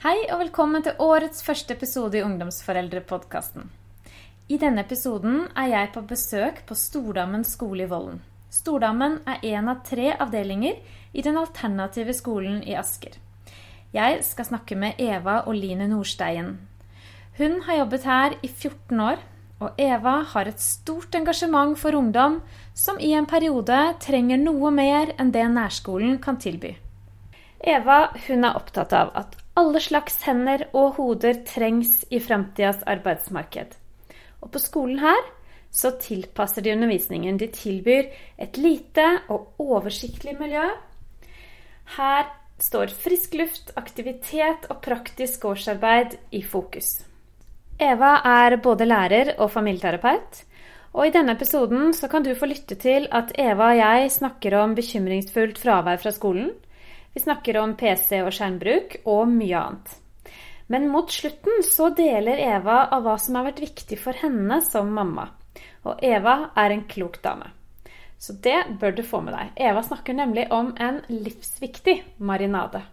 Hei og velkommen til årets første episode i Ungdomsforeldrepodkasten. I denne episoden er jeg på besøk på Stordammen skole i Vollen. Stordammen er en av tre avdelinger i den alternative skolen i Asker. Jeg skal snakke med Eva Oline Nordsteien. Hun har jobbet her i 14 år, og Eva har et stort engasjement for ungdom som i en periode trenger noe mer enn det nærskolen kan tilby. Eva hun er opptatt av at alle slags hender og hoder trengs i framtidas arbeidsmarked. Og på skolen her så tilpasser de undervisningen. De tilbyr et lite og oversiktlig miljø. Her står frisk luft, aktivitet og praktisk gårdsarbeid i fokus. Eva er både lærer og familieterapeut. Og i denne episoden så kan du få lytte til at Eva og jeg snakker om bekymringsfullt fravær fra skolen. Vi snakker om PC og skjermbruk og mye annet. Men mot slutten så deler Eva av hva som har vært viktig for henne som mamma. Og Eva er en klok dame. Så det bør du få med deg. Eva snakker nemlig om en livsviktig marinade.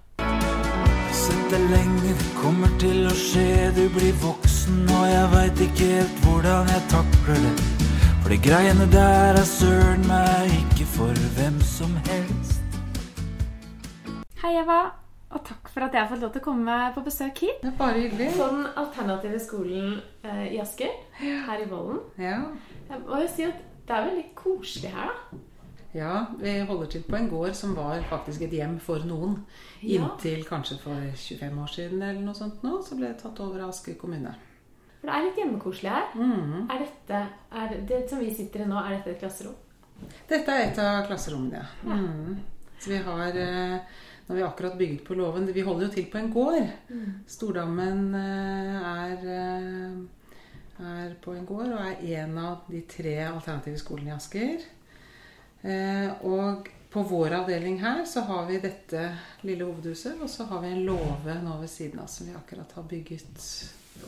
Sett deg lenge, det kommer til å skje. Du blir voksen, og jeg veit ikke helt hvordan jeg takler det. For de greiene der er søren meg ikke for Hei, Eva. Og takk for at jeg har fått lov til å komme på besøk hit. Det er bare hyggelig. På den alternative skolen eh, i Asker, her i Vollen. Ja. Jeg må jo si at det er veldig koselig her, da. ja, vi holder til på en gård som var faktisk et hjem for noen. Ja. Inntil kanskje for 25 år siden eller noe sånt nå, så ble det tatt over av Asker kommune. For det er litt hjemmekoselig her. Mm. Er dette, er det som vi sitter i nå, er dette et klasserom? Dette er et av klasserommene, ja. Mm. Så vi har eh, Nå har vi akkurat bygget på låven. Vi holder jo til på en gård. Stordammen eh, er, eh, er på en gård og er en av de tre alternative skolene i Asker. Eh, Og på vår avdeling her så har vi dette lille hovedhuset, og så har vi en låve nå ved siden av som vi akkurat har bygget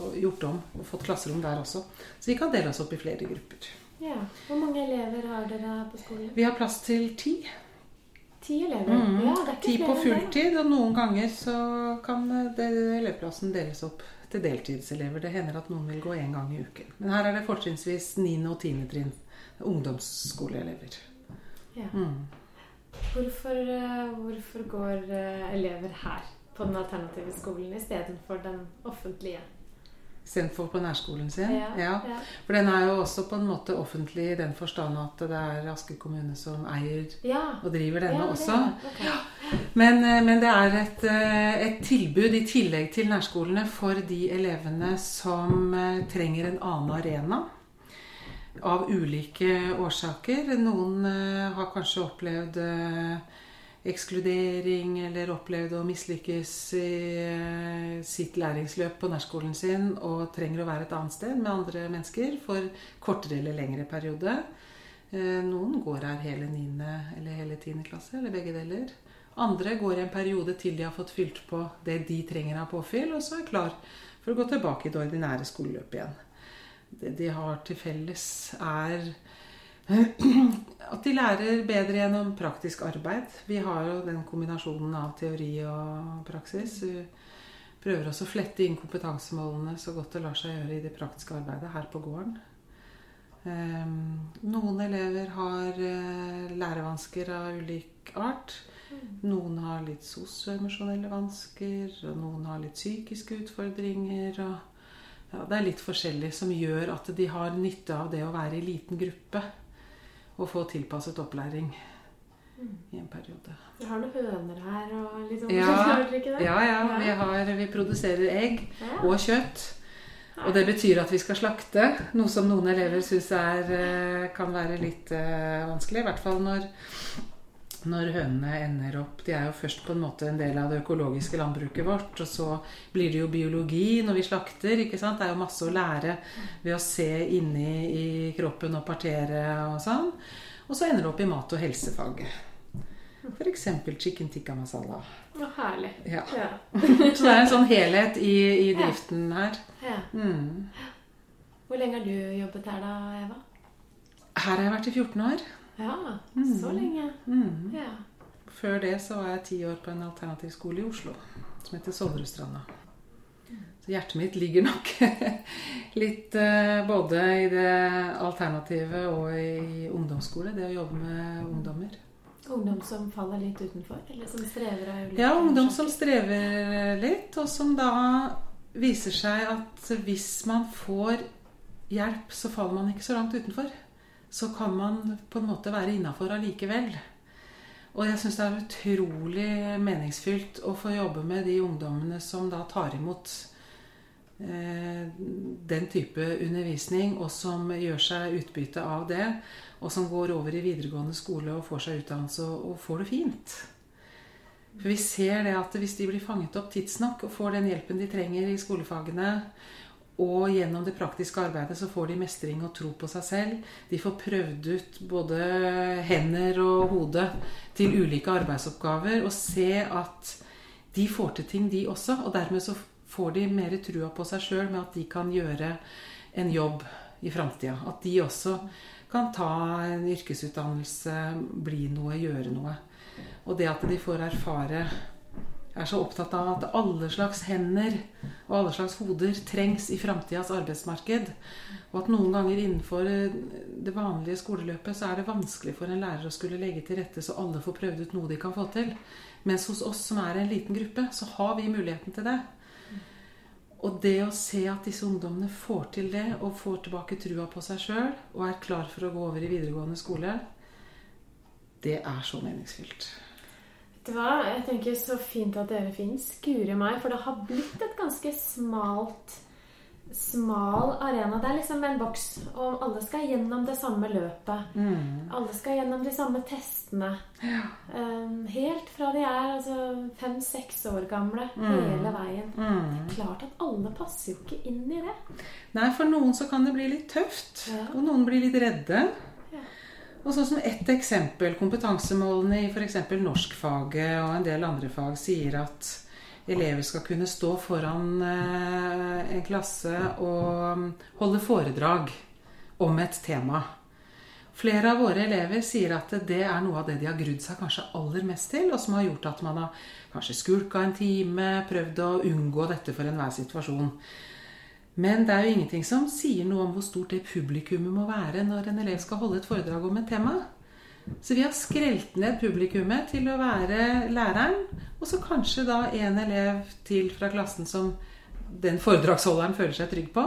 og gjort om og fått klasserom der også. Så vi kan dele oss opp i flere grupper. Ja. Hvor mange elever har dere på skolen? Vi har plass til ti. Ti elever. Mm. Ja, det er ikke Ti på fulltid, og noen ganger så kan elevplassen deles opp til deltidselever. Det hender at noen vil gå én gang i uken. Men her er det fortrinnsvis 9. og 10. trinn. Ungdomsskoleelever. Ja. Mm. Hvorfor, eh, hvorfor går eh, elever her på den alternative skolen istedenfor den offentlige? Istedenfor på nærskolen sin. Ja, Ja. ja. For den er jo også på en måte offentlig i den forstand at det er Asker kommune som eier og driver denne også. er det. Ok. Men, eh, men det er et, eh, et tilbud i tillegg til nærskolene for de elevene som eh, trenger en annen arena. Av ulike årsaker. Noen har kanskje opplevd ekskludering eller opplevd å mislykkes i eh, sitt læringsløp på nærskolen sin og trenger å være et annet sted med andre mennesker for kortere eller lengre periode. Eh, Noen går her hele 9. eller hele 10. klasse, eller begge deler. Andre går i en periode til de har fått fylt på det de trenger av påfyll, og så er klar for å gå tilbake i det ordinære skoleløpet igjen. Det de har til felles, er at de lærer bedre gjennom praktisk arbeid. Vi har jo den kombinasjonen av teori og praksis. Vi prøver også å flette inn kompetansemålene så godt det lar seg gjøre i det praktiske arbeidet her på gården. Ehm, Noen elever har eh, lærevansker av ulik art. Noen har litt sosioemosjonelle vansker, og noen har litt psykiske utfordringer. Og ja, det er litt forskjellig som gjør at de har nytte av det å være i liten gruppe og få tilpasset opplæring i en periode. Dere har noen høner her og litt sånn. Ja, ja, ja. Vi, har, vi produserer egg og kjøtt. Og det betyr at vi skal slakte, noe som noen elever syns kan være litt eh, vanskelig. I hvert fall når, når hønene ender opp De er jo først på en måte en del av det økologiske landbruket vårt, og så blir det jo biologi når vi slakter. ikke sant? Det er jo masse å lære ved å se inni i kroppen og partere og sånn. Og så ender det opp i mat- og helsefaget. F.eks. chicken tikka masala. Å, herlig. Ja. Ja. Så det er en sånn helhet i, i driften her. ja. Mm. Hvor lenge har du jobbet her da, Eva? Her har jeg vært i 14 år. Ja, så lenge. Mm. Ja. Før det så var jeg ti år på en alternativ skole i Oslo som heter Solrudstranda. Så hjertet mitt ligger nok litt eh, både i det alternativet og i ungdomsskole. Det å jobbe med ungdommer. Ungdom som faller litt utenfor? Eller som strever ulike Ja, ungdom som strever litt, og som da viser seg at hvis man får hjelp, så faller man ikke så langt utenfor. Så kan man på en måte være innafor allikevel. Og jeg syns det er utrolig meningsfylt å få jobbe med de ungdommene som da tar imot eh, den type undervisning, og som gjør seg utbytte av det, og som går over i videregående skole og får seg utdannelse og, og får det fint. For vi ser det at hvis de blir fanget opp tidsnok og får den hjelpen de trenger i skolefagene, og gjennom det praktiske arbeidet så får de mestring og tro på seg selv. De får prøvd ut både hender og hode til ulike arbeidsoppgaver og se at de får til ting, de også. Og dermed så får de mer trua på seg sjøl med at de kan gjøre en jobb i framtida. At de også kan ta en yrkesutdannelse, bli noe, gjøre noe. Og det at de får erfare er så opptatt av at alle slags hender og alle slags hoder trengs i framtidas arbeidsmarked. Og at noen ganger innenfor det vanlige skoleløpet så er det vanskelig for en lærer å skulle legge til rette så alle får prøvd ut noe de kan få til. Mens hos oss som er en liten gruppe, så har vi muligheten til det. Og det å se at disse ungdommene får til det, og får tilbake trua på seg sjøl, og er klar for å gå over i videregående skole, det er så meningsfylt. Vet du hva? Jeg tenker så fint at dere fins. Guri meg. For det har blitt et ganske smalt Smal arena. Det er liksom en boks, og alle skal gjennom det samme løpet. Alle skal gjennom de samme testene. Um, helt fra de er altså, fem-seks år gamle. Hele veien. Det er klart at alle passer jo ikke inn i det. Nei, for noen så kan det bli litt tøft. Ja. Og noen blir litt redde. Og sånn som ett eksempel, kompetansemålene i f.eks. norskfaget og en del andre fag sier at elever skal kunne stå foran eh, en klasse og holde foredrag om et tema. Flere av våre elever sier at det er noe av det de har grudd seg kanskje aller mest til, og som har gjort at man har kanskje skulka en time, prøvd å unngå dette for enhver situasjon. Men det er jo ingenting som sier noe om hvor stort det publikummet må være når en elev skal holde et foredrag om et tema. Så vi har skrelt ned publikummet til å være læreren, og så kanskje da en elev til fra klassen som den foredragsholderen føler seg trygg på.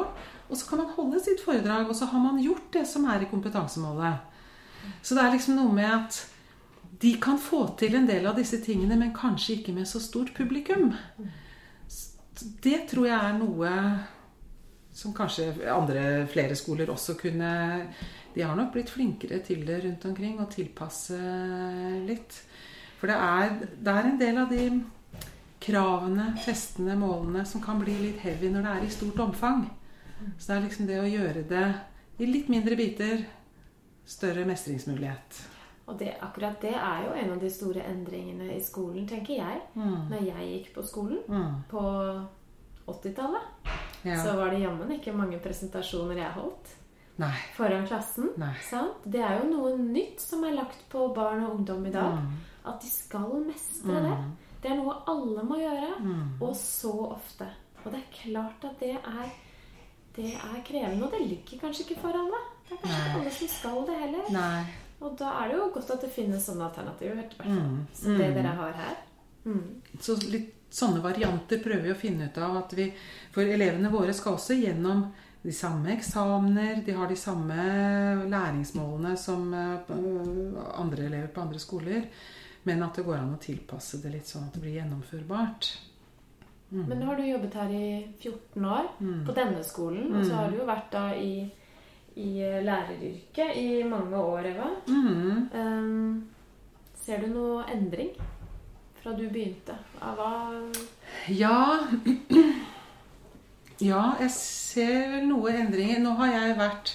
Og så kan man holde sitt foredrag, og så har man gjort det som er i kompetansemålet. Så det er liksom noe med at de kan få til en del av disse tingene, men kanskje ikke med så stort publikum. Det tror jeg er noe som kanskje andre, flere skoler også kunne De har nok blitt flinkere til det rundt omkring, og tilpasse litt. For det er, det er en del av de kravene, festene, målene som kan bli litt heavy når det er i stort omfang. Så det er liksom det å gjøre det i litt mindre biter, større mestringsmulighet. Og det, akkurat det er jo en av de store endringene i skolen, tenker jeg. Når jeg gikk på skolen Mm. på 80-tallet, Ja. så var det jammen ikke mange presentasjoner jeg holdt Nei. foran klassen. Nei. Sant? Det er jo noe nytt som er lagt på barn og ungdom i dag. Mm. At de skal mestre det. Det er noe alle må gjøre, Mm. og så ofte. Og det er klart at det er, det er krevende, og det ligger kanskje ikke for alle. Det er kanskje ikke alle som skal det heller. Nei. Og da er det jo godt at det finnes sånne alternativer. Mm. Så det dere har her. Mm. Så litt sånne varianter prøver vi å finne ut av. at vi, For elevene våre skal også gjennom de samme eksamener. De har de samme læringsmålene som eh, andre elever på andre skoler. Men at det går an å tilpasse det litt sånn at det blir gjennomførbart. Men nå har du jobbet her i 14 år Mm. på denne skolen. Og så har du jo vært da i, i læreryrket i mange år, Eva. Mm. Um, ser du noe endring fra du begynte? Hva Ja Ja, jeg ser vel noe endringer. Nå har jeg vært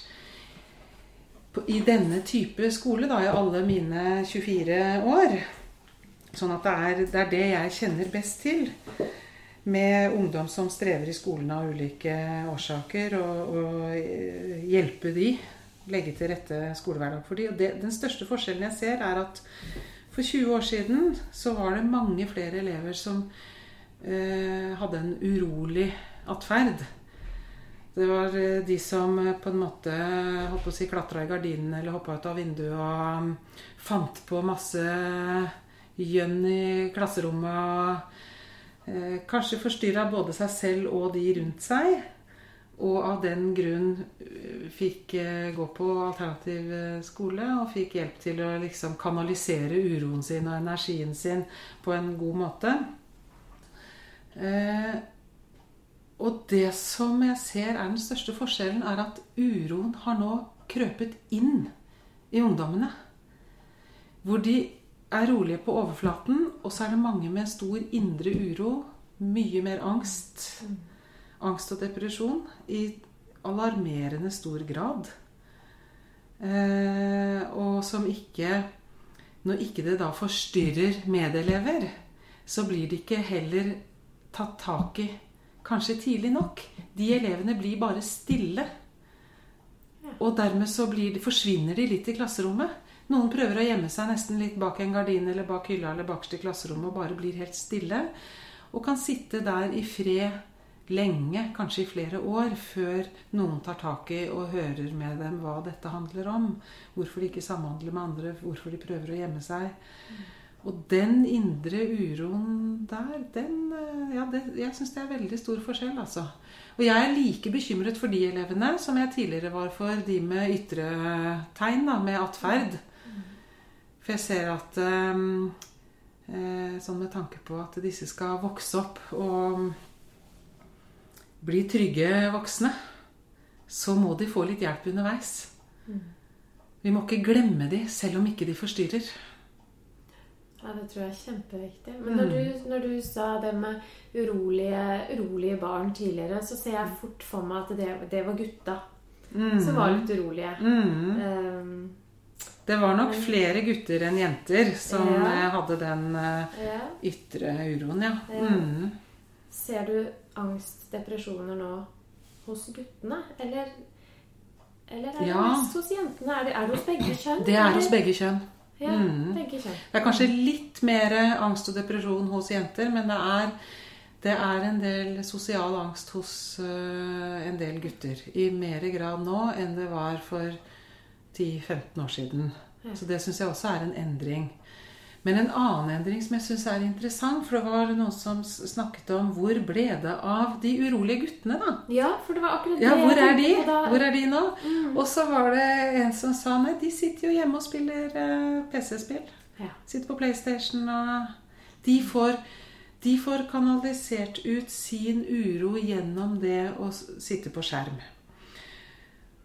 på, i denne type skole da, i alle mine 24 år. Sånn at det er, det er det jeg kjenner best til. Med ungdom som strever i skolen av ulike årsaker, og, og hjelpe de. Legge til rette skolehverdag for de. Og det, den største forskjellen jeg ser, er at for 20 år siden så var det mange flere elever som eh, hadde en urolig atferd. Det var eh, de som eh, på en måte holdt på si klatra i gardinene eller hoppa ut av vinduet og mm, fant på masse gjønn i klasserommet. og eh, Kanskje forstyrra både seg selv og de rundt seg. Og av den grunn eh, fikk eh, gå på alternativ eh, skole og fikk hjelp til å liksom kanalisere uroen sin og energien sin på en god måte. Og det som jeg ser er den største forskjellen, er at uroen har nå krøpet inn i ungdommene. Hvor de er rolige på overflaten, og så er det mange med stor indre uro. Mye mer angst. Angst og depresjon i alarmerende stor grad. Eh, og som ikke Når ikke det da forstyrrer medelever, så blir det ikke heller tatt tak i kanskje tidlig nok. De elevene blir bare stille. Og dermed så blir de, forsvinner de litt i klasserommet. Noen prøver å gjemme seg nesten litt bak en gardin eller bak hylla eller bakerst i klasserommet og bare blir helt stille. Og kan sitte der i fred lenge, kanskje i flere år, før noen tar tak i og hører med dem hva dette handler om. Hvorfor de ikke samhandler med andre, hvorfor de prøver å gjemme seg. Og den indre uroen der, den eh, Ja, det, jeg syns det er veldig stor forskjell, altså. Og jeg er like bekymret for de elevene som jeg tidligere var for de med ytre tegn, da, med atferd. For jeg ser at um, Sånn med tanke på at disse skal vokse opp og bli trygge voksne, så må de få litt hjelp underveis. Vi må ikke glemme de, selv om ikke de forstyrrer. Ja, det tror jeg er kjempeviktig. Men når du, når du sa det med urolige, urolige barn tidligere, så ser jeg fort for meg at det, det var gutta som var litt urolige. Mm. Um, Det var nok flere gutter enn jenter som Ja. eh, hadde den uh, ja. ytre uroen, ja. Ja. Mm. Ser du angst, depresjoner nå hos guttene? Eller, eller er det Ja. mest hos jentene? Er det, er det hos begge kjønn? Det er hos begge kjønn. Ja, Mm. begge kjønn. Det er kanskje litt mer angst og depresjon hos jenter, men det er, det er en del sosial angst hos uh, en del gutter. I mer grad nå enn det var for 10-15 år siden. Ja. Så det syns jeg også er en endring. Men en annen endring som jeg syns er interessant, for det var noen som snakket om hvor ble det av de urolige guttene, da? Ja, for det var akkurat det. Ja, hvor er de? Hvor er de nå? Mm. Og så var det en som sa nei, de sitter jo hjemme og spiller eh, PC-spill. Ja. Sitter på PlayStation og de får, de får kanalisert ut sin uro gjennom det å sitte på skjerm.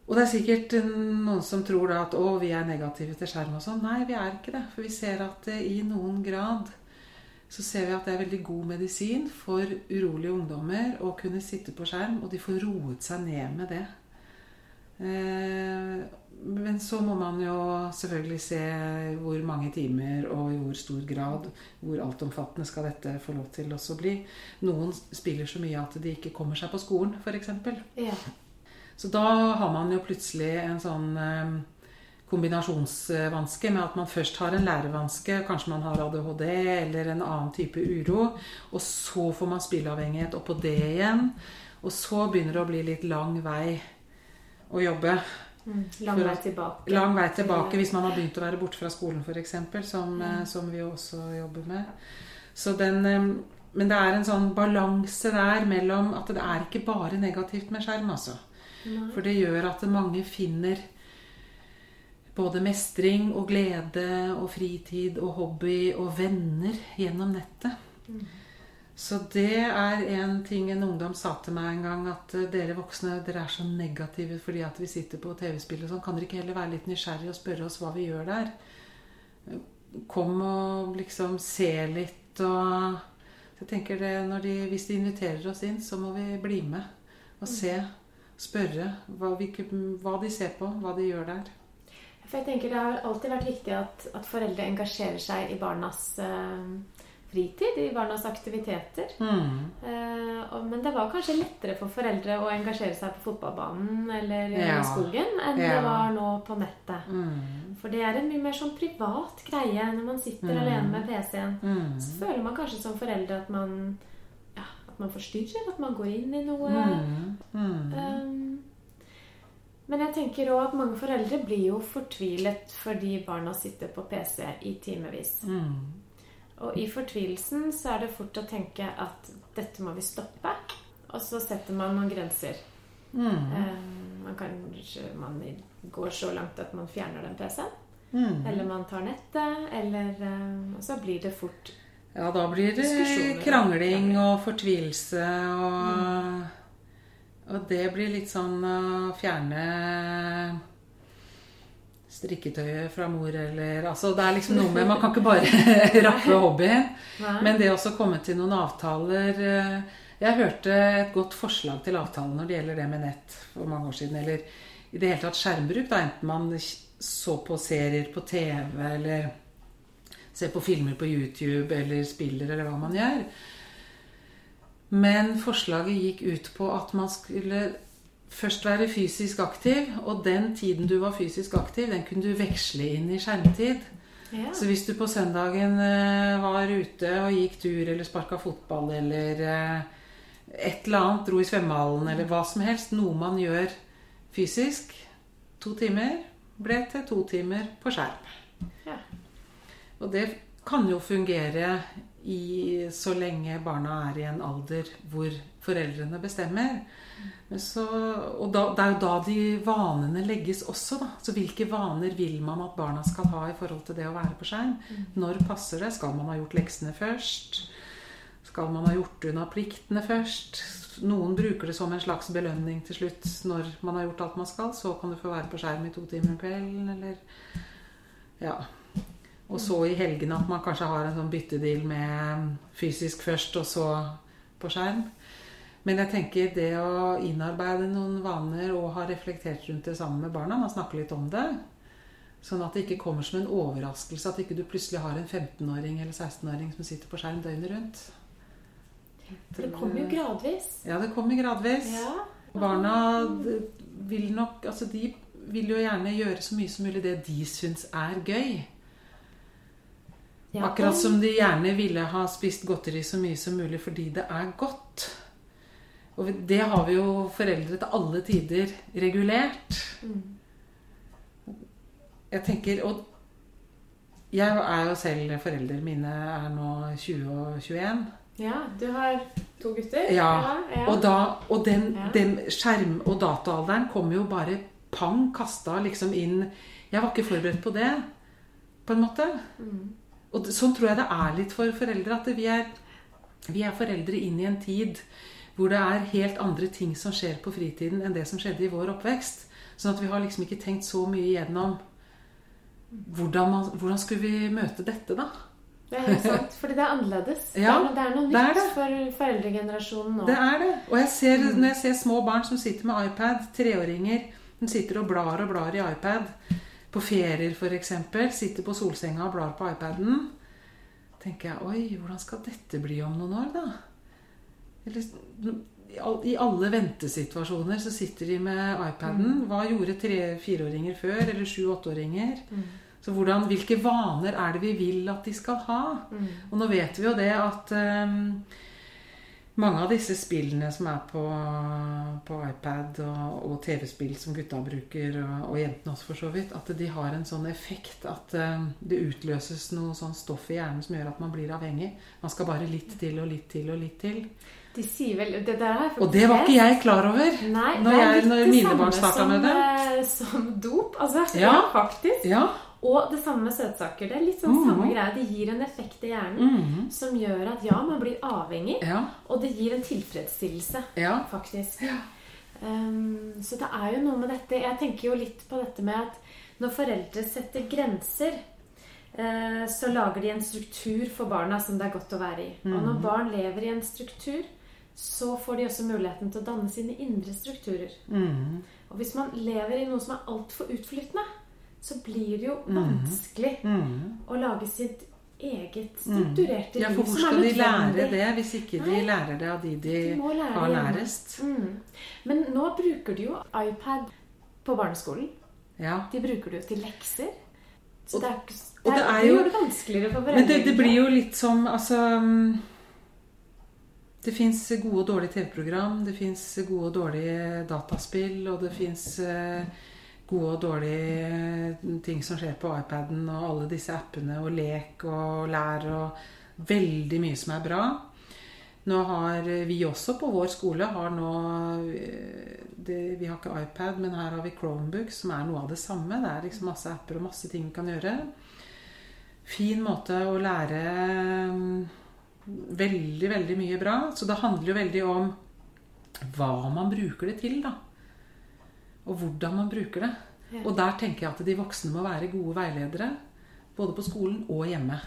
Og det er sikkert noen som tror da at å, vi er negative til skjerm og sånn. Nei, vi er ikke det. For vi ser at eh, i noen grad så ser vi at det er veldig god medisin for urolige ungdommer å kunne sitte på skjerm, og de får roet seg ned med det. Eh, Men så må man jo selvfølgelig se hvor mange timer og i hvor stor grad, hvor altomfattende skal dette få lov til også bli. Noen spiller så mye at de ikke kommer seg på skolen, f.eks. Ja. Så da har man jo plutselig en sånn eh, kombinasjonsvanske med at man først har en lærevanske, kanskje man har ADHD eller en annen type uro, og så får man spilleavhengighet oppå det igjen. Og så begynner det å bli litt lang vei å jobbe. Mm. Lang vei tilbake. Lang vei tilbake hvis man har begynt å være borte fra skolen f.eks., som, eh, Mm. som vi også jobber med. Så den, eh, men det er en sånn balanse der mellom at det er ikke bare negativt med skjerm, altså. Nei. For det gjør at mange finner både mestring og glede og fritid og hobby og venner gjennom nettet. Mm. Så det er en ting en ungdom sa til meg en gang, at eh, dere voksne dere er så negative fordi at vi sitter på TV-spill og sånn. Kan dere ikke heller være litt nysgjerrige og spørre oss hva vi gjør der? Kom og liksom se litt og Så jeg tenker det, når de, Hvis de inviterer oss inn, så må vi bli med og se. Spørre hva, hvilke, hva de ser på, hva de gjør der. For jeg tenker Det har alltid vært viktig at, at foreldre engasjerer seg i barnas eh, fritid, i barnas aktiviteter. Mm. Eh, og, men det var kanskje lettere for foreldre å engasjere seg på fotballbanen eller i skogen enn Ja. det var nå på nettet. Mm. For det er en mye mer sånn privat greie når man sitter Mm. alene med PC-en. Mm. Så føler man kanskje som foreldre at man at man forstyrrer, at man går inn i noe. Mm. Mm. Um, men jeg tenker òg at mange foreldre blir jo fortvilet fordi barna sitter på PC i timevis. Mm. Og i fortvilelsen så er det fort å tenke at dette må vi stoppe. Og så setter man noen grenser. Mm. Um, man kan, man går så langt at man fjerner den PC-en. Mm. Eller man tar nettet. Eller um, Og så blir det fort Ja, da blir det krangling og fortvilelse og Og det blir litt sånn å fjerne strikketøyet fra mor eller Altså det er liksom noe med Man kan ikke bare rappe hobbyen. Nei. Men det også komme til noen avtaler eh, Jeg hørte et godt forslag til avtale når det gjelder det med nett for mange år siden. Eller i det hele tatt skjermbruk. da Enten man så på serier på TV eller ser på filmer på YouTube eller spiller eller hva man gjør. Men forslaget gikk ut på at man skulle først være fysisk aktiv, og den tiden du var fysisk aktiv, den kunne du veksle inn i skjermtid. Ja. Så hvis du på søndagen eh, var ute og gikk tur eller sparka fotball eller eh, et eller annet, dro i svømmehallen eller hva som helst, noe man gjør fysisk, to timer ble til to timer på skjerm. Ja. Og det kan jo fungere i, så lenge barna er i en alder hvor foreldrene bestemmer. Så, og da, det er jo da de vanene legges også, da. Så hvilke vaner vil man at barna skal ha i forhold til det å være på skjerm? Når passer det? Skal man ha gjort leksene først? Skal man ha gjort unna pliktene først? Noen bruker det som en slags belønning til slutt når man har gjort alt man skal. Så kan du få være på skjerm i to timer om kvelden, eller Ja. Og så i helgene at man kanskje har en sånn byttedeal med fysisk først, og så på skjerm. Men jeg tenker det å innarbeide noen vaner og ha reflektert rundt det sammen med barna, man snakker litt om det, sånn at det ikke kommer som en overraskelse at ikke du plutselig har en 15-åring eller 16-åring som sitter på skjerm døgnet rundt. Det kommer jo gradvis. Ja, det kommer gradvis. Ja. Barna vil nok Altså, de vil jo gjerne gjøre så mye som mulig det de syns er gøy. Ja, Akkurat som de gjerne ville ha spist godteri så mye som mulig fordi det er godt. Og det har vi jo foreldre til alle tider regulert. Jeg tenker Og jeg er jo selv forelder. Mine er nå 20 og 21. Ja, du har to gutter? Ja, ja. Og, da, og den, den skjerm- og dataalderen kom jo bare pang kasta liksom inn Jeg var ikke forberedt på det, på en måte. Mm. Og sånn tror jeg det er litt for foreldre. At vi er, vi er foreldre inn i en tid hvor det er helt andre ting som skjer på fritiden enn det som skjedde i vår oppvekst. Sånn at vi har liksom ikke tenkt så mye igjennom hvordan, man, hvordan skulle vi møte dette, da? Det er helt sant, fordi det er annerledes. Ja, det, er, noe det er nytt det. for foreldregenerasjonen nå. Det er det. Og jeg ser, når jeg ser små barn som sitter med iPad, treåringer, som sitter og blar og blar i iPad, på ferier f.eks., sitter på solsenga og blar på iPaden, tenker jeg oi, hvordan skal dette bli om noen år, da? Eller, i alle ventesituasjoner så sitter de med iPaden. Hva gjorde tre-fireåringer før? Eller sju-åtteåringer? Mm. Så hvordan, hvilke vaner er det vi vil at de skal ha? Mm. Og nå vet vi jo det at ehm, mange av disse spillene som er på, på iPad og, og TV-spill som gutta bruker, og, og jentene også for så vidt, at de har en sånn effekt at uh, det utløses noe sånn stoff i hjernen som gjør at man blir avhengig. Man skal bare litt til og litt til og litt til. De sier vel det der jeg Og det var ikke jeg klar over. Nei, når det er jeg- litt når det mine barn starta med det. samme Som dop. Altså. Ja. faktisk. Ja. Og det samme med søtsaker. Det er litt sånn Mhm. samme greie. Det gir en effekt i hjernen mm. som gjør at ja, man blir avhengig, ja. og det gir en tilfredsstillelse, Ja. faktisk. Um, så det er jo noe med dette Jeg tenker jo litt på dette med at når foreldre setter grenser, eh, så lager de en struktur for barna som det er godt å være i. Og Mhm. når barn lever i en struktur, så får de også muligheten til å danne sine indre strukturer. Mhm. Og hvis man lever i noe som er altfor utflytende, så blir det jo vanskelig vanskelig Mm. å lage sitt eget strukturerte Ja, liv for hvor er skal de lære det hvis ikke de Nei. lærer det av de de De lære har lærest? Mm. Men nå bruker de jo iPad på barneskolen. Ja. De bruker det jo til lekser. Så Og- det, er, det, og det er, jo, det det vanskeligere for foreldrene. Men det, det blir jo litt som Altså mm, Det fins gode og dårlige TV-program, det fins gode og dårlige dataspill, og det fins gode og dårlige ting som skjer på iPaden, og alle disse appene, og lek og lær og veldig mye som er bra. Nå har vi også på vår skole har nå det, Vi har ikke iPad, men her har vi Chromebook, som er noe av det samme. Det er liksom masse apper og masse ting vi kan gjøre. Fin måte å lære veldig, veldig mye bra. Så det handler jo veldig om hva man bruker det til, da. Og hvordan man bruker det. Ja. Og der tenker jeg at de voksne må være gode veiledere. Både på skolen og hjemme.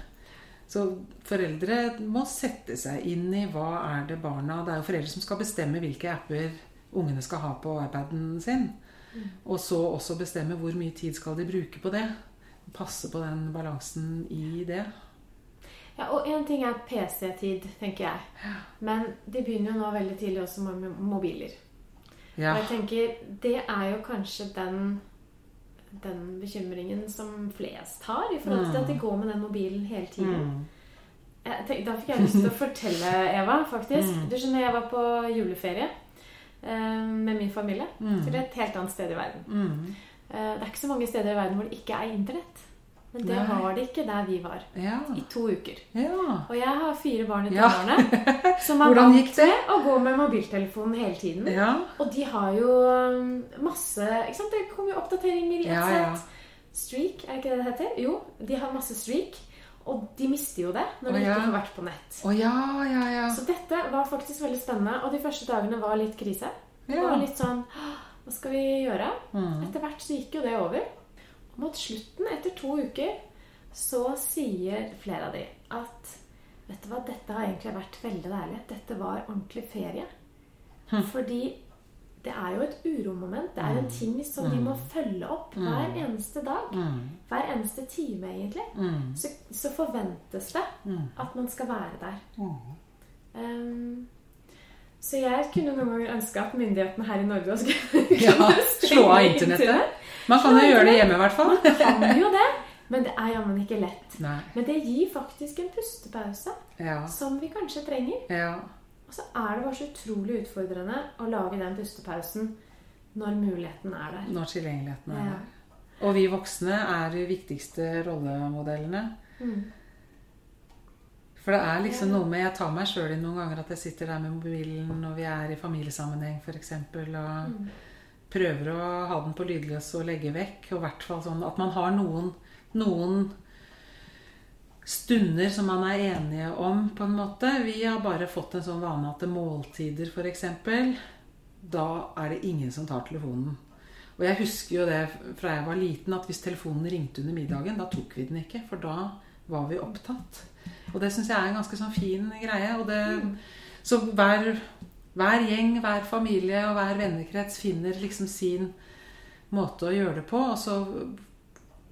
Så foreldre må sette seg inn i hva er det barna Det er jo foreldre som skal bestemme hvilke apper ungene skal ha på iPaden sin. Og så også bestemme hvor mye tid skal de bruke på det. Passe på den balansen i det. Ja, og én ting er PC-tid, tenker jeg. Men de begynner jo nå veldig tidlig også med mobiler. Ja. Og jeg tenker, det er jo kanskje den, den bekymringen som flest har, i forhold til at de går med den mobilen hele tiden. Mm. Tenk- da fikk jeg lyst til å fortelle, Eva, faktisk. Mm. Du skjønner, jeg var på juleferie eh, med min familie Mm. til et helt annet sted i verden. Mm. Eh, det er ikke så mange steder i verden hvor det ikke er internett. Men det Nei. var det ikke der vi var. Ja. I to uker. ja. Og jeg har fire barn i Ja. som er vant til å gå med mobiltelefonen hele tiden. Ja. Og de har jo um, masse ikke sant? Det kommer jo oppdateringer i et Ja, ja. sett. Streak, er det ikke det det heter? Jo, de har masse streak. Og de mister jo det når de ja. ikke får vært på nett. Ja, ja, ja. Så dette var faktisk veldig spennende. Og de første dagene var litt krise. Det var litt sånn Hva skal vi gjøre? Mm. Etter hvert så gikk jo det over. Mot slutten, etter to uker, så sier flere av de at Vet du hva, dette har egentlig vært veldig deilig. Dette var ordentlig ferie. Hm. Fordi det er jo et uromoment. Det er en ting som de må følge opp hver eneste dag. Hver eneste time, egentlig. Så, så forventes det at man skal være der. Um, så jeg kunne noen ganger ønske at myndighetene her i Norge også kunne Ja, slå av internettet. Man kan jo gjøre det hjemme, i hvert fall. Man kan jo det, men det er jammen ikke lett. Nei. Men det gir faktisk en pustepause Ja. som vi kanskje trenger. Ja. Og så er det bare så utrolig utfordrende å lage den pustepausen når muligheten er der. Når tilgjengeligheten er Ja. der. Og vi voksne er de viktigste rollemodellene. Mm. For det er liksom noe med Jeg tar meg sjøl i noen ganger at jeg sitter der med mobilen når vi er i familiesammenheng f.eks. og Mm. prøver å ha den på lydløs og legge vekk. Og i hvert fall sånn at man har noen, noen stunder som man er enige om, på en måte. Vi har bare fått en sånn vane at måltider f.eks. Da er det ingen som tar telefonen. Og jeg husker jo det fra jeg var liten, at hvis telefonen ringte under middagen, da tok vi den ikke. For da var vi opptatt. Og det syns jeg er en ganske sånn fin greie. Og det, så hver, hver gjeng, hver familie og hver vennekrets finner liksom sin måte å gjøre det på. Og så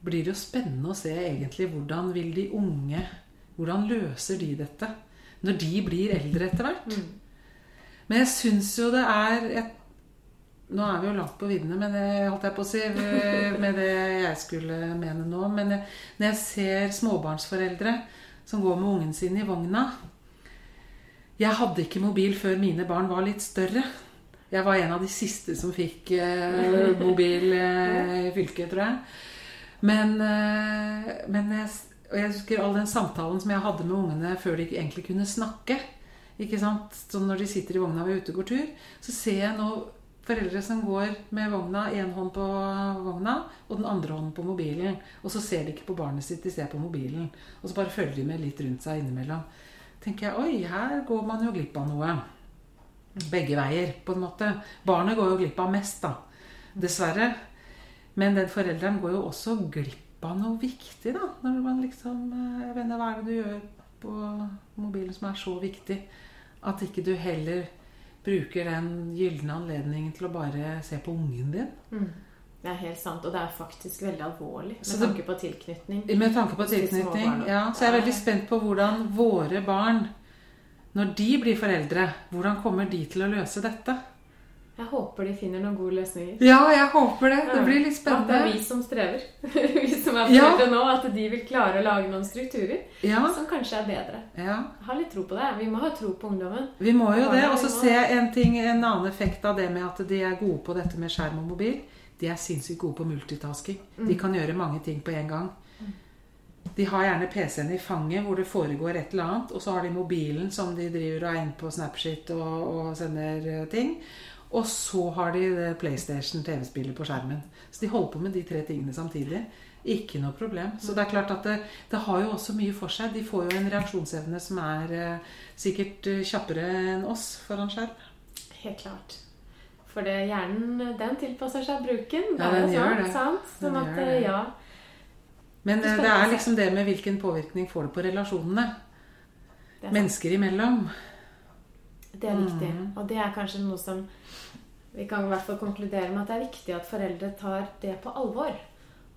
blir det jo spennende å se egentlig hvordan vil de unge Hvordan løser de dette? Når de blir eldre etter hvert. Mm. Men jeg syns jo det er et, Nå er vi jo langt på viddene med det, holdt jeg på å si, med det jeg skulle mene nå. Men jeg, når jeg ser småbarnsforeldre som går med ungen sin i vogna Jeg hadde ikke mobil før mine barn var litt større. Jeg var en av de siste som fikk eh, mobil eh, i fylket, tror jeg. Men, eh, men jeg, og jeg husker all den samtalen som jeg hadde med ungene før de egentlig kunne snakke. Ikke sant? Så når de sitter i vogna og er ute og går tur, så ser jeg nå foreldre som går med vogna, én hånd på vogna og den andre hånden på mobilen. Og så ser de ikke på barnet sitt, de ser på mobilen. Og så bare følger de med litt rundt seg innimellom. tenker jeg, Oi, her går man jo glipp av noe. Begge veier, på en måte. Barnet går jo glipp av mest, da. Dessverre. Men den forelderen går jo også glipp av noe viktig, da. Når man liksom eh, Jeg vet ikke, hva er det du gjør på mobilen som er så viktig? At ikke du heller bruker den gylne anledningen til å bare se på ungen din. Mm. Det er helt sant, og det er faktisk veldig alvorlig med det- tanke på tilknytning. Med tanke på tilknytning. Ja, så jeg er veldig spent på hvordan våre barn, når de blir foreldre, hvordan kommer de til å løse dette? Jeg håper de finner noen gode løsninger. Ja, jeg håper det. Det blir litt At det er vi som strever. vi som er Ja. foreldre nå. At de vil klare å lage noen strukturer Ja, som kanskje er bedre. ja. Ha litt tro på det. Vi må ha tro på ungdommen. Vi må jo det. Og så ser jeg en ting, en annen effekt av det med at de er gode på dette med skjerm og mobil. De er sinnssykt gode på multitasking. De kan gjøre mange ting på en gang. De har gjerne PC-en i fanget hvor det foregår et eller annet, og så har de mobilen som de driver og er inne på Snapchat og, og sender eh, ting. Og så har de PlayStation TV-spillet på skjermen. Så de holder på med de tre tingene samtidig. Ikke noe problem. Så det er klart at det, det har jo også mye for seg. De får jo en reaksjonsevne som er eh, sikkert eh, kjappere enn oss foran skjerm. Helt klart. For det, hjernen den tilpasser seg bruken. Ja, den gjør det. sant? Sånn at, det. ja, Men Det eh, det er liksom det med hvilken påvirkning får det på relasjonene. er. Mennesker imellom. Det er viktig. Mm. Og det er kanskje noe som Vi kan i hvert fall konkludere med at det er viktig at foreldre tar det på alvor.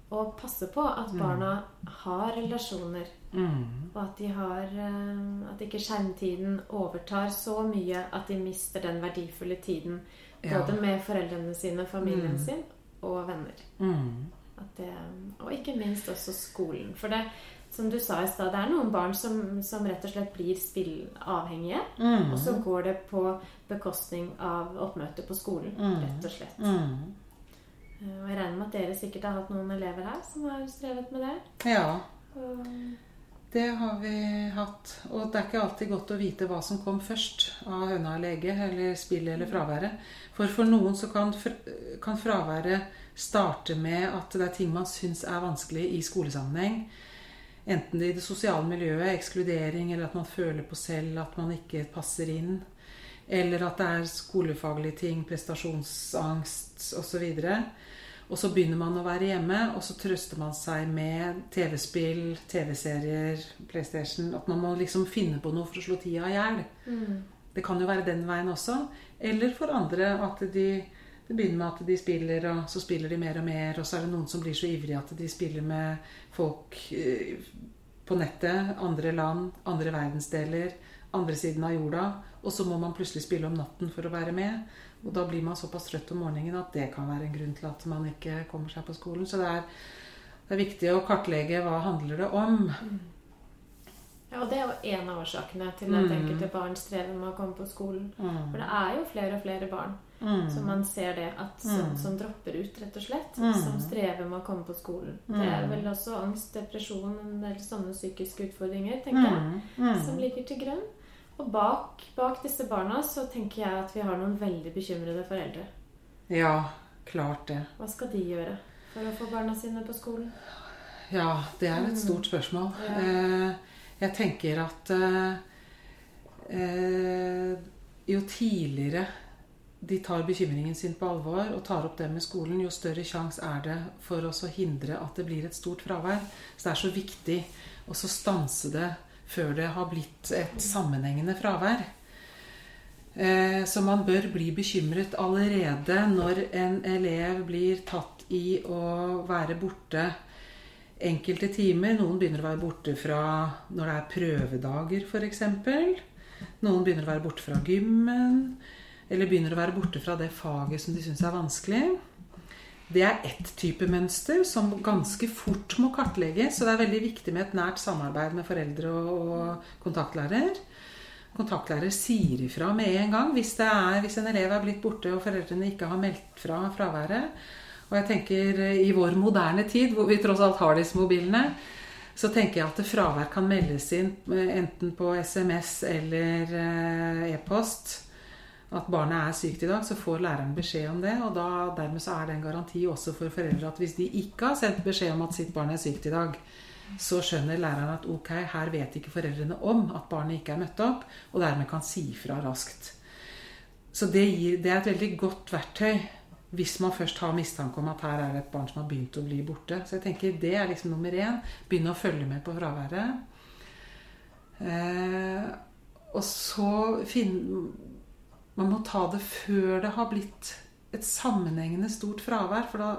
Og passer på at barna har relasjoner. Mm. Og at de har eh, At ikke skjermtiden overtar så mye at de mister den verdifulle tiden. Ja. Både med foreldrene sine, familien Mm. sin og venner. Mm. Det, og ikke minst også skolen. For det, som du sa i stad, det er noen barn som, som rett og slett blir spillavhengige. Mm. Og så går det på bekostning av oppmøtet på skolen, Mm. rett og slett. Mm. Eh, Og jeg regner med at dere sikkert har hatt noen elever her som har strevet med det. Ja, Og det har vi hatt. Og det er ikke alltid godt å vite hva som kom først av høna eller egget, eller spillet eller fraværet. For for noen så kan, kan fraværet starte med at det er ting man syns er vanskelig i skolesammenheng. Enten det i det sosiale miljøet, ekskludering, eller at man føler på selv at man ikke passer inn. Eller at det er skolefaglige ting, prestasjonsangst osv. Og så begynner man å være hjemme, og så trøster man seg med TV-spill, TV-serier, PlayStation. At man må liksom finne på noe for å slå tida i hjel. mm. Det kan jo være den veien også. Eller for andre at de det begynner med at de spiller, og så spiller de mer og mer. Og så er det noen som blir så ivrige at de spiller med folk eh, på nettet. Andre land, andre verdensdeler, andre siden av jorda. Og så må man plutselig spille om natten for å være med. Og da blir man såpass trøtt om morgenen at det kan være en grunn til at man ikke kommer seg på skolen. Så det er, det er viktig å kartlegge hva handler det om. Ja, og det er jo en av årsakene til at Mm. enkelte barn strever med å komme på skolen. Mm. For det er jo flere og flere barn Mm. som man ser det at som, Mm. som dropper ut, rett og slett. Mm. Som strever med å komme på skolen. Det er vel også angst, depresjon eller sånne psykiske utfordringer, tenker jeg. Mm. Mm. som ligger til grunn. Og bak, bak disse barna så tenker jeg at vi har noen veldig bekymrede foreldre. Ja, klart det. Hva skal de gjøre for å få barna sine på skolen? Ja, det er Mm. et stort spørsmål. Ja. Eh, jeg tenker at eh, eh, jo tidligere de tar bekymringen sin på alvor og tar opp det med skolen, jo større sjanse er det for oss å hindre at det blir et stort fravær. Så det er så viktig å stanse det før det har blitt et sammenhengende fravær. Eh, Så man bør bli bekymret allerede når en elev blir tatt i å være borte enkelte timer. Noen begynner å være borte fra når det er prøvedager, f.eks. Noen begynner å være borte fra gymmen. Eller begynner å være borte fra det faget som de syns er vanskelig. Det er ett type mønster som ganske fort må kartlegges. Så det er veldig viktig med et nært samarbeid med foreldre og, kontaktlærer. Kontaktlærer sier ifra med en gang hvis, er, hvis en elev er blitt borte og foreldrene ikke har meldt fra fraværet. Og jeg tenker eh, i vår moderne tid, hvor vi tross alt har disse mobilene, så tenker jeg at fravær kan meldes inn eh, enten på SMS eller eh, e-post. At barnet er sykt i dag, så får læreren beskjed om det. Og da, dermed så er det en garanti også for foreldre at hvis de ikke har sendt beskjed om at sitt barn er sykt i dag, så skjønner læreren at ok, her vet ikke foreldrene om at barnet ikke er møtt opp, og dermed kan si fra raskt. Så det, gir, det er et veldig godt verktøy hvis man først har mistanke om at her er det et barn som har begynt å bli borte. Så jeg tenker det er liksom nummer én. Begynne å følge med på fraværet. Eh, og så finne Man må ta det før det har blitt et sammenhengende stort fravær. For da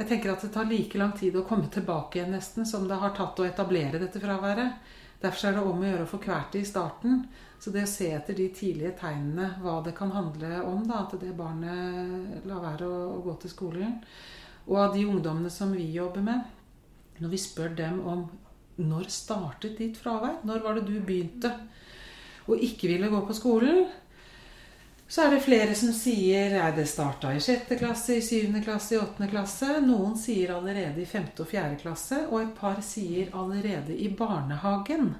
Jeg tenker at det tar like lang tid å komme tilbake igjen nesten som det har tatt å etablere dette fraværet. Derfor er det om å gjøre å få kvært det i starten. Så det å se etter de tidlige tegnene, hva det kan handle om, da, at det barnet lar være å, å gå til skolen. Og av de ungdommene som vi jobber med, når vi spør dem om når startet ditt fravær? Når var det du begynte å ikke ville gå på skolen? Så er det flere som sier at det starta i sjette klasse, i syvende klasse, i åttende klasse. Noen sier allerede i femte og fjerde klasse, og et par sier allerede i barnehagen.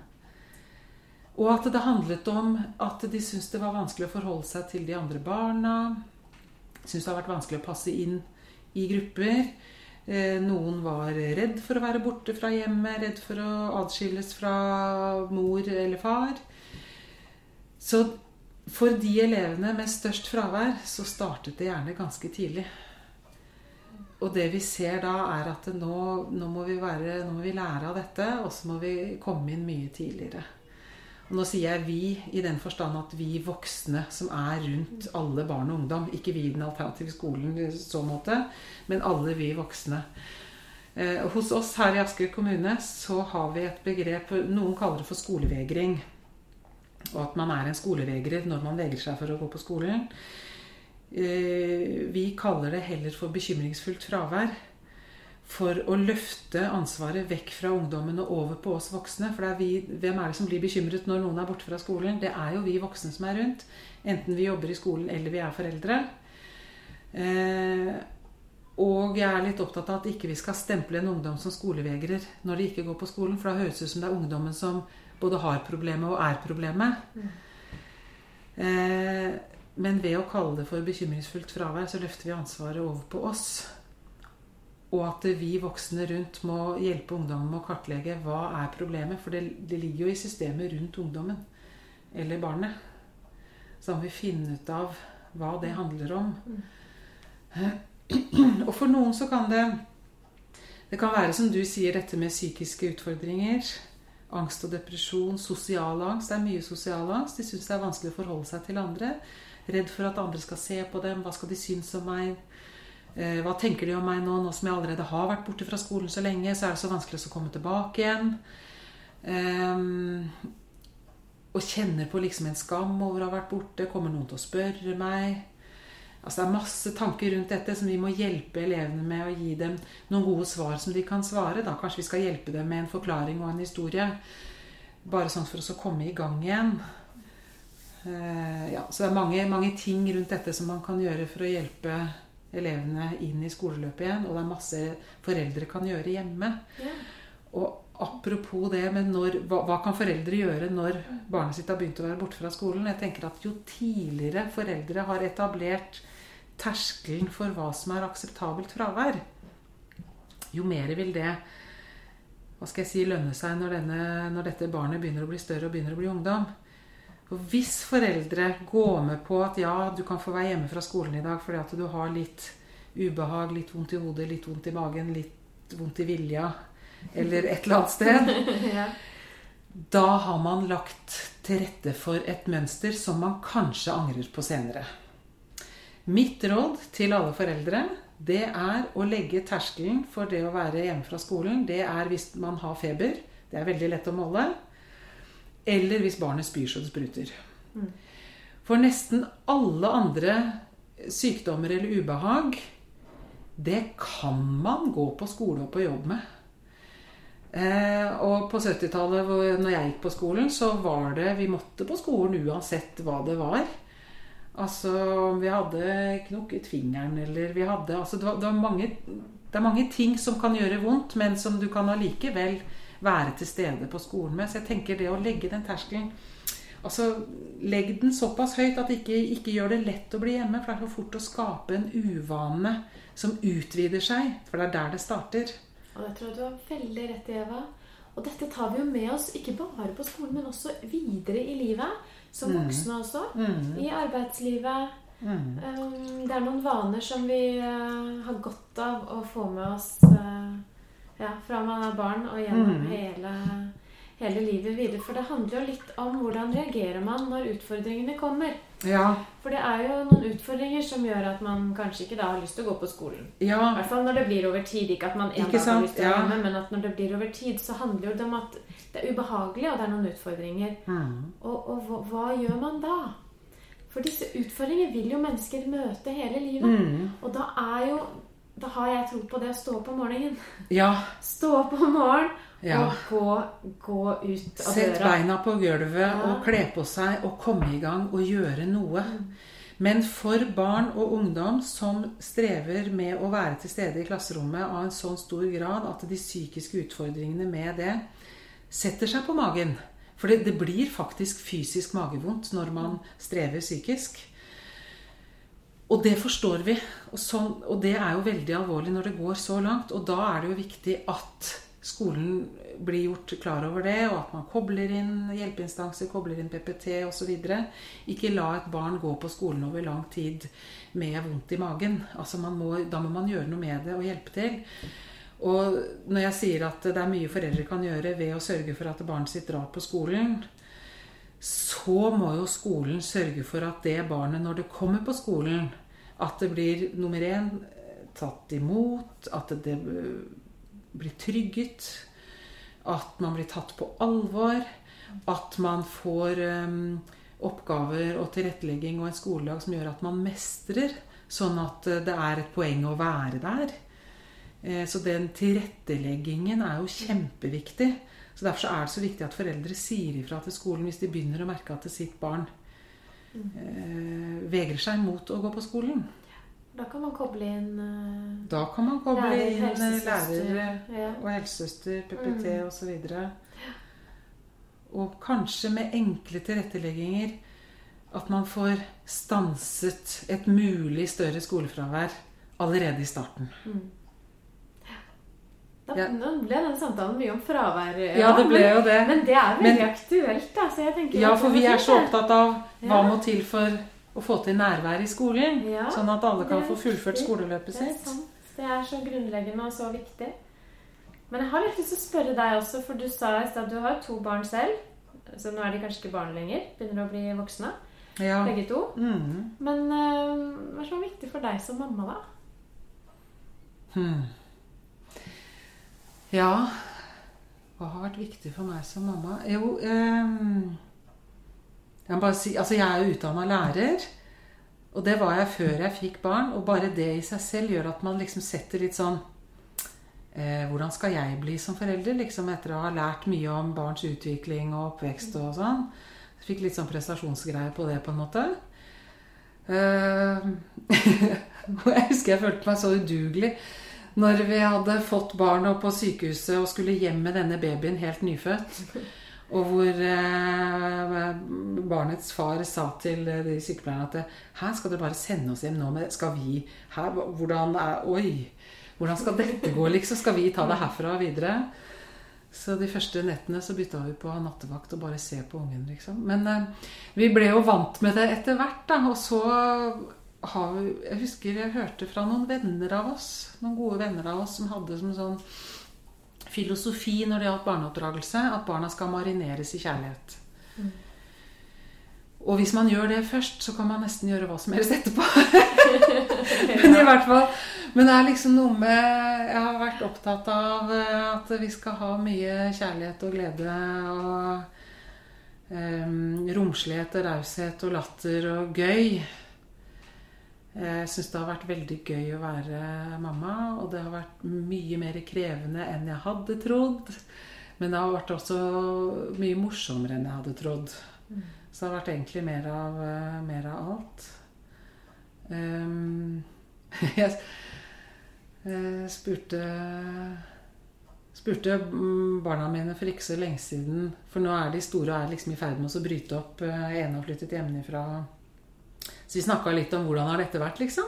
Og at det handlet om at de syntes det var vanskelig å forholde seg til de andre barna. Syntes det har vært vanskelig å passe inn i grupper. Eh, noen var redd for å være borte fra hjemmet, redd for å adskilles fra mor eller far. Så for de elevene med størst fravær, så startet det gjerne ganske tidlig. Og det vi ser da, er at nå, nå, må være, nå, må vi lære av dette, og så må vi komme inn mye tidligere. Og nå sier jeg 'vi' i den forstand at vi voksne som er rundt alle barn og ungdom. Ikke vi i den alternative skolen i så måte, men alle vi voksne. Eh, hos oss her i Asker kommune så har vi et begrep Noen kaller det for skolevegring. Og at man er en skolevegrer når man vegrer seg for å gå på skolen. Eh, vi kaller det heller for bekymringsfullt fravær for å løfte ansvaret vekk fra ungdommen og over på oss voksne. For er vi, hvem er det som blir bekymret når noen er borte fra skolen? Det er jo vi voksne som er rundt. Enten vi jobber i skolen eller vi er foreldre. Eh, og jeg er litt opptatt av at ikke vi skal stemple en ungdom som skolevegrer når de ikke går på skolen. For da høres det ut som det er ungdommen som både har problemet og er problemet. Mm. Eh, men ved å kalle det for bekymringsfullt fravær, så løfter vi ansvaret over på oss. Og at vi voksne rundt må hjelpe ungdommen med å kartlegge hva er problemet. For det, det, ligger jo i systemet rundt ungdommen eller barnet. Så må vi finne ut av hva det handler om. Og for noen så kan det Det kan være som du sier, dette med psykiske utfordringer. Angst og depresjon, sosial angst. Det er mye sosial angst. De syns det er vanskelig å forholde seg til andre. Redd for at andre skal se på dem. Hva skal de synes om meg? Eh, hva tenker de om meg nå, nå som jeg allerede har vært borte fra skolen så lenge? Så er det så vanskelig å komme tilbake igjen. Um, og kjenner på liksom en skam over å ha vært borte. Kommer noen til å spørre meg? Altså Det er masse tanker rundt dette som vi må hjelpe elevene med å gi dem noen gode svar som de kan svare. Da Kanskje vi skal hjelpe dem med en forklaring og en historie. Bare sånn for oss å komme i gang igjen. Uh, ja, så det er mange, mange ting rundt dette som man kan gjøre for å hjelpe elevene inn i skoleløpet igjen. Og det er masse foreldre kan gjøre hjemme. Ja. Og apropos det med når, hva, hva, kan foreldre gjøre når barnet sitt har begynt å være borte fra skolen? Jeg tenker at Jo tidligere foreldre har etablert terskelen for hva som er akseptabelt fravær, jo mer vil det hva skal jeg si, lønne seg når, denne, når dette barnet begynner å bli større og begynner å bli ungdom. Og hvis foreldre går med på at ja, du kan få være hjemme fra skolen i dag fordi at du har litt ubehag, litt vondt i hodet, litt vondt i magen, litt vondt i vilja eller et eller annet sted ja. Da har man lagt til rette for et mønster som man kanskje angrer på senere. Mitt råd til alle foreldre det er å legge terskelen for det å være hjemme fra skolen. Det er hvis man har feber. Det er veldig lett å måle. Eller hvis barnet spyr så det spruter. Mm. For nesten alle andre sykdommer eller ubehag, det kan man gå på skole og på jobb med. Eh, og på 70-tallet, når jeg gikk på skolen, så var det Vi måtte på skolen uansett hva det var. Altså om vi hadde knokket fingeren eller vi hadde altså, det, var, det, var mange, det er mange ting som kan gjøre vondt, men som du kan allikevel være til stede på skolen med. Så jeg tenker det å legge den terskelen Altså, Legg den såpass høyt at det ikke, ikke gjør det lett å bli hjemme. For det er så fort å skape en uvane som utvider seg. For det er der det starter. Og det tror jeg du har veldig rett i, Eva. Og dette tar vi jo med oss ikke bare på skolen, men også videre i livet. Som mm. voksne også. Mm. I arbeidslivet. Mm. Um, det er noen vaner som vi uh, har godt av å få med oss. Uh, ja, fra man er barn og gjennom hele, hele, livet videre. For det handler jo litt om hvordan reagerer man når utfordringene kommer. Ja. For det er jo noen utfordringer som gjør at man kanskje ikke da har lyst til å gå på skolen. I hvert fall når det blir over tid. Ikke at man en dag har lyst til å være Ja. hjemme, men at når det blir over tid, så handler det om at det er ubehagelig, og det er noen utfordringer. Mm. Og, og hva, hva gjør man da? For disse utfordringene vil jo mennesker møte hele livet. Mm. Og da er jo Da har jeg tro på det å stå opp om morgenen. Ja. Stå opp om morgenen Ja. og gå, gå ut av Sett døra. beina på gulvet Ja. og kle på seg og komme i gang og gjøre noe. Men for barn og ungdom som strever med å være til stede i klasserommet av en sånn stor grad at de psykiske utfordringene med det setter seg på magen For det, det blir faktisk fysisk magevondt når man strever psykisk. Og det forstår vi. Og, sånn, og det er jo veldig alvorlig når det går så langt. Og da er det jo viktig at skolen blir gjort klar over det, og at man kobler inn hjelpeinstanser, kobler inn PPT osv. Ikke la et barn gå på skolen over lang tid med vondt i magen. Altså må, da må man gjøre noe med det og hjelpe til. Og når jeg sier at det er mye foreldre kan gjøre ved å sørge for at barnet sitt drar på skolen, så må jo skolen sørge for at det barnet, når det kommer på skolen, at det blir nummer én tatt imot, at det blir trygget, at man blir tatt på alvor, at man får um, oppgaver og tilrettelegging og en skoledag som gjør at man mestrer, sånn at eh, det er et poeng å være der. Eh, Så den tilretteleggingen er jo kjempeviktig. Så Derfor så er det så viktig at foreldre sier ifra til skolen hvis de begynner å merke at sitt barn mm. vegrer seg mot å gå på skolen. Da kan man koble inn uh, Da kan man koble Lærer, inn eh, helsesøster, lærere ja. og helsesøster, PPT Mm. og osv. Og kanskje med enkle tilrettelegginger at man får stanset et mulig større skolefravær allerede i starten. Da Ja. nå ble denne samtalen mye om fravær. Ja, det ble jo det. Men det er veldig Men- aktuelt. Så tenker Ja, for vi er så opptatt av hva Ja. må til for å få til nærvær i skolen. Ja, Sånn at alle kan få fullført viktig. skoleløpet Det er sitt. sant. Det er så grunnleggende og så viktig. Men jeg har litt lyst til å spørre deg også, for du sa i stad at du har to barn selv. Så nå er de kanskje ikke barn lenger. Begynner å bli voksne, Ja. begge to. Mm. Men uh, hva er er viktig for deg som mamma, da? Hmm. Ja Hva har vært viktig for meg som mamma? Jo ehm, Jeg si Altså, jeg er jo utdanna lærer. Og det var jeg før jeg fikk barn. Og bare det i seg selv gjør at man liksom setter litt sånn eh, Hvordan skal jeg bli som forelder? Liksom etter å ha lært mye om barns utvikling og oppvekst og sånn. Jeg fikk litt sånn prestasjonsgreie på det, på en måte. Eh, og jeg husker jeg følte meg så udugelig når vi hadde fått barn opp på sykehuset og skulle hjem med denne babyen helt nyfødt. Og hvor eh, barnets far sa til de sykepleierne at her skal dere bare sende oss hjem nå. Med, skal vi her, hvordan er, Oi! Hvordan skal dette gå, liksom? Skal vi ta det herfra og videre? Så de første nettene så bytta vi på å ha nattevakt og bare se på ungen, liksom. Men eh, vi ble jo vant med det etter hvert, da. Og så har vi Jeg husker jeg hørte fra noen venner av oss, noen gode venner av oss, som hadde som sånn filosofi når det gjaldt barneoppdragelse, at barna skal marineres i kjærlighet. Og hvis man gjør det først, så kan man nesten gjøre hva som helst etterpå. Men i hvert fall Men det er liksom noe med Jeg har vært opptatt av eh, at vi skal ha mye kjærlighet og glede og um, romslighet og raushet og latter og gøy. Jeg syns det har vært veldig gøy å være mamma, og det har vært mye mer krevende enn jeg hadde trodd. Men det har vært også mye morsommere enn jeg hadde trodd. Så det har vært egentlig mer av, eh, mer av alt. Um, jeg eh, spurte spurte mm, barna mine for ikke så lenge siden For nå er de store og er liksom i ferd med å bryte opp. Ene En har flyttet hjemmefra. Så vi snakka litt om hvordan har dette vært, liksom.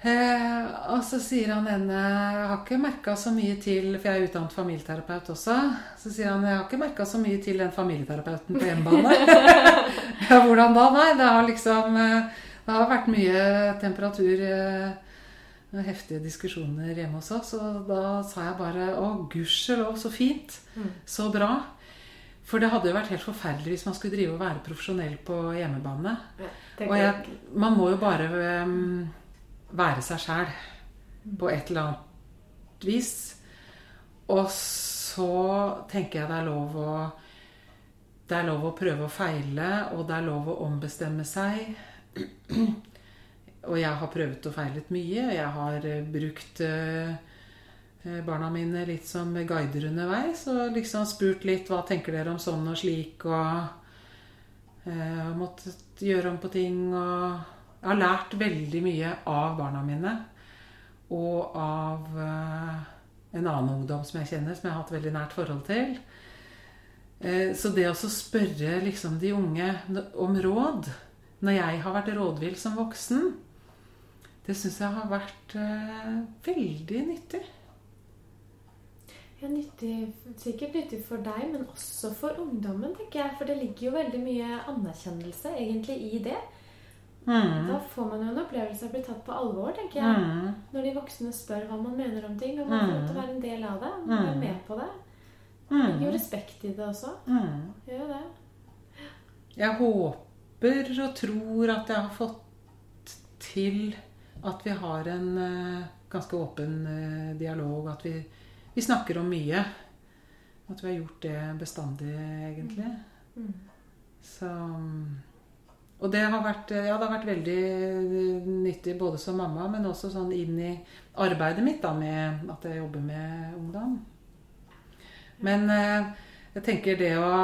Eh, og så sier han ene Jeg har ikke merka så mye til For jeg er utdannet familieterapeut også. Så sier han jeg har ikke merka så mye til den familieterapeuten på hjemmebane. ja, hvordan da? Nei, det har liksom eh, Det har vært mye temperatur eh, heftige diskusjoner hjemme hos oss. Og da sa jeg bare å, gudskjelov, så fint. Mm. Så bra. For det hadde jo vært helt forferdelig hvis man skulle drive og være profesjonell på hjemmebane. Ja, Og jeg, man må jo bare øhm, være seg sjæl på et eller annet vis. Og så tenker jeg det er lov å Det er lov å prøve og feile, og det er lov å ombestemme seg. Og jeg har prøvd og feilet mye. Jeg har eh, brukt eh, barna mine litt som guider underveis. Og liksom spurt litt hva tenker dere om sånn og slik, og eh, måttet gjøre om på ting. Og jeg har lært veldig mye av barna mine. Og av eh, en annen ungdom som jeg kjenner, som jeg har hatt veldig nært forhold til. Eh, Så det å spørre liksom de unge om råd når jeg har vært rådvill som voksen, det syns jeg har vært eh, veldig nyttig. Ja, nyttig, sikkert nyttig for deg, men også for ungdommen, tenker jeg. For det ligger jo veldig mye anerkjennelse egentlig i det. Da får man jo en opplevelse av å bli tatt på alvor, tenker jeg. Mm. Når de voksne spør hva man mener om ting, og man får lov til å være en del av det. Man er Mm. med på det. Det ligger Mm. jo respekt i det også. Mm. Gjør jo det. Jeg håper og tror at jeg har fått til at vi har en eh, ganske åpen eh, dialog. At vi, vi snakker om mye. At vi har gjort det bestandig, egentlig. Mm. Så Og det har vært, ja, det har vært veldig nyttig både som mamma, men også sånn inn i arbeidet mitt da, med at jeg jobber med ungdom. Men eh, jeg tenker det å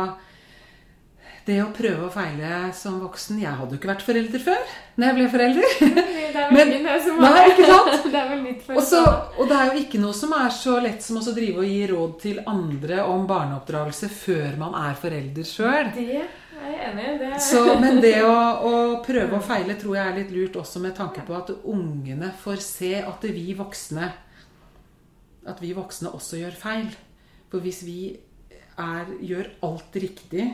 det å prøve og feile som voksen Jeg hadde jo ikke vært forelder før når jeg ble forelder. Det er vel ingen som Nei, ikke sant? Det er vel nytt for Og, så, alle. og det er jo ikke noe som er så lett som å drive og gi råd til andre om barneoppdragelse før man er forelder sjøl. Det er Så, men det å, å prøve og feile tror jeg er litt lurt også med tanke på at ungene får se at vi voksne At vi voksne også gjør feil. For hvis vi er, gjør alt riktig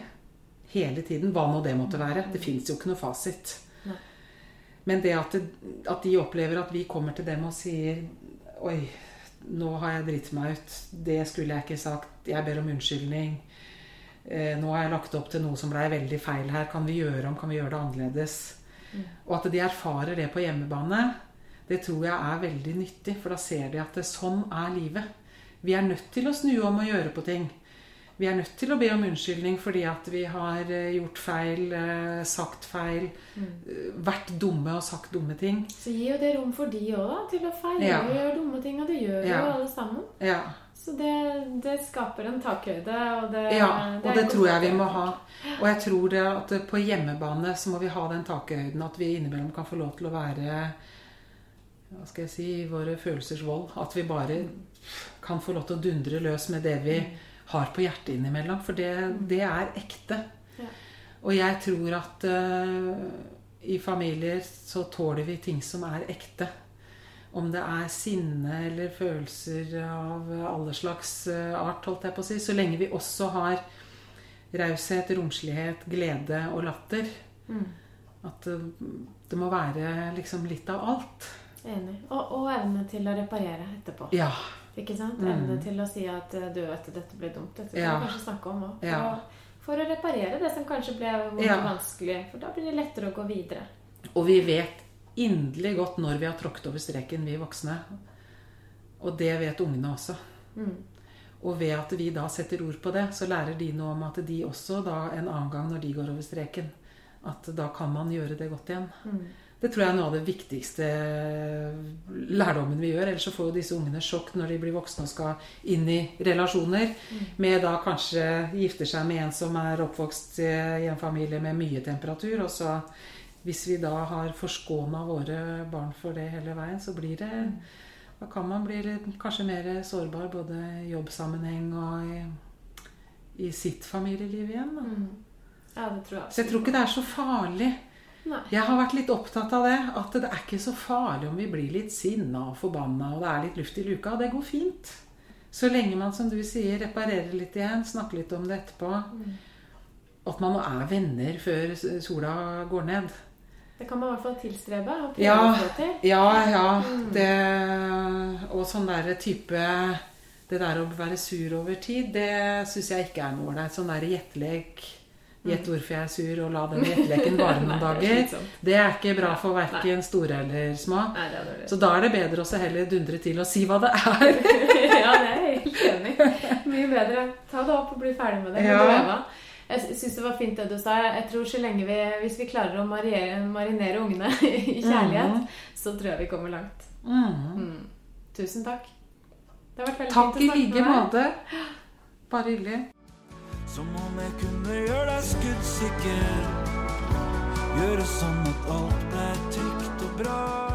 hele tiden, hva nå det måtte være Det fins jo ikke noe fasit. Nei. Men det at, det at de opplever at vi kommer til dem og sier Oi, nå har jeg dritt meg ut. Det skulle jeg ikke sagt. Jeg ber om unnskyldning. Eh, nå har jeg lagt opp til noe som blei veldig feil her. Kan vi gjøre om? Kan vi gjøre det annerledes? Og at de erfarer det på hjemmebane, det tror jeg er veldig nyttig. For da ser de at det, sånn er livet. Vi er nødt til å snu om og gjøre på ting. Vi er nødt til å be om unnskyldning fordi at vi har eh, gjort feil, eh, sagt feil, mm. vært dumme og sagt dumme ting. Så gir jo det rom for de òg. Til å feile Ja. og gjøre dumme ting. Og det gjør Ja. jo alle sammen. Ja, Så det, det skaper en takhøyde. Og det, ja og det tror jeg vi må ha. Og jeg tror det at på hjemmebane så må vi ha den takhøyden at vi innimellom kan få lov til å være hva skal jeg si, våre følelsers vold. At vi bare kan få lov til å dundre løs med det vi har på hjertet innimellom. For det, det er ekte. Ja. Og jeg tror at uh, i familier så tåler vi ting som er ekte. Om det er sinne eller følelser av alle slags eh, art, holdt jeg på å si. Så lenge vi også har raushet, romslighet, glede og latter. Mm. At det, det må være liksom litt av alt. Enig. Og, og evne til å reparere etterpå. Ja. Ikke sant? Mm. Evne til å si at eh, du vet, dette ble dumt. Dette kan Ja. vi kanskje snakke om òg. For, Ja. for å reparere det som kanskje ble Ja. vanskelig. For da blir det lettere å gå videre. Og vi vet inderlig godt når vi har tråkket over streken, vi voksne. Og det vet ungene også. Mm. Og ved at vi da setter ord på det, så lærer de noe om at de også da en annen gang når de går over streken, at da kan man gjøre det godt igjen. Mm. Det tror jeg er noe av det viktigste lærdommen vi gjør. Ellers så får jo disse ungene sjokk når de blir voksne og skal inn i relasjoner. Med da kanskje gifter seg med en som er oppvokst i en familie med mye temperatur. Og så hvis vi da har forskåna våre barn for det hele veien, så blir det Da kan man bli kanskje mer sårbar både i jobbsammenheng og i, i sitt familieliv igjen. Da. Mm. Ja, det tror jeg Så jeg tror ikke det er så farlig. Nei. Jeg har vært litt opptatt av det. At det er ikke så farlig om vi blir litt sinna og forbanna og det er litt luft i luka. Det går fint. Så lenge man, som du sier, reparerer litt igjen, snakker litt om det etterpå. At man er venner før sola går ned. Det kan man i hvert fall tilstrebe og prøve Ja. å til. Ja, ja. Det, og sånn derre type det der å være sur over tid, det syns jeg ikke er noe ålreit. Sånn der gjettelek Gjett hvorfor jeg er sur, og la den gjetteleken vare noen det er dager. Det er ikke bra for verken store eller små. Nei, det dårlig. Så da er det bedre å heller dundre til og si hva det er. ja, det er jeg helt enig. Mye bedre. Ta det opp og bli ferdig med det. Ja. Jeg syns det var fint det du sa. Jeg tror så lenge vi, Hvis vi klarer å marinere, marinere ungene i kjærlighet, mm. så tror jeg vi kommer langt. Mm. Mm. Tusen takk. Det har vært veldig Takk fint i å snakke like med deg. måte. Bare hyggelig. Som om jeg kunne gjøre deg skuddsikker. Gjøre sånn at alt ble trygt og bra.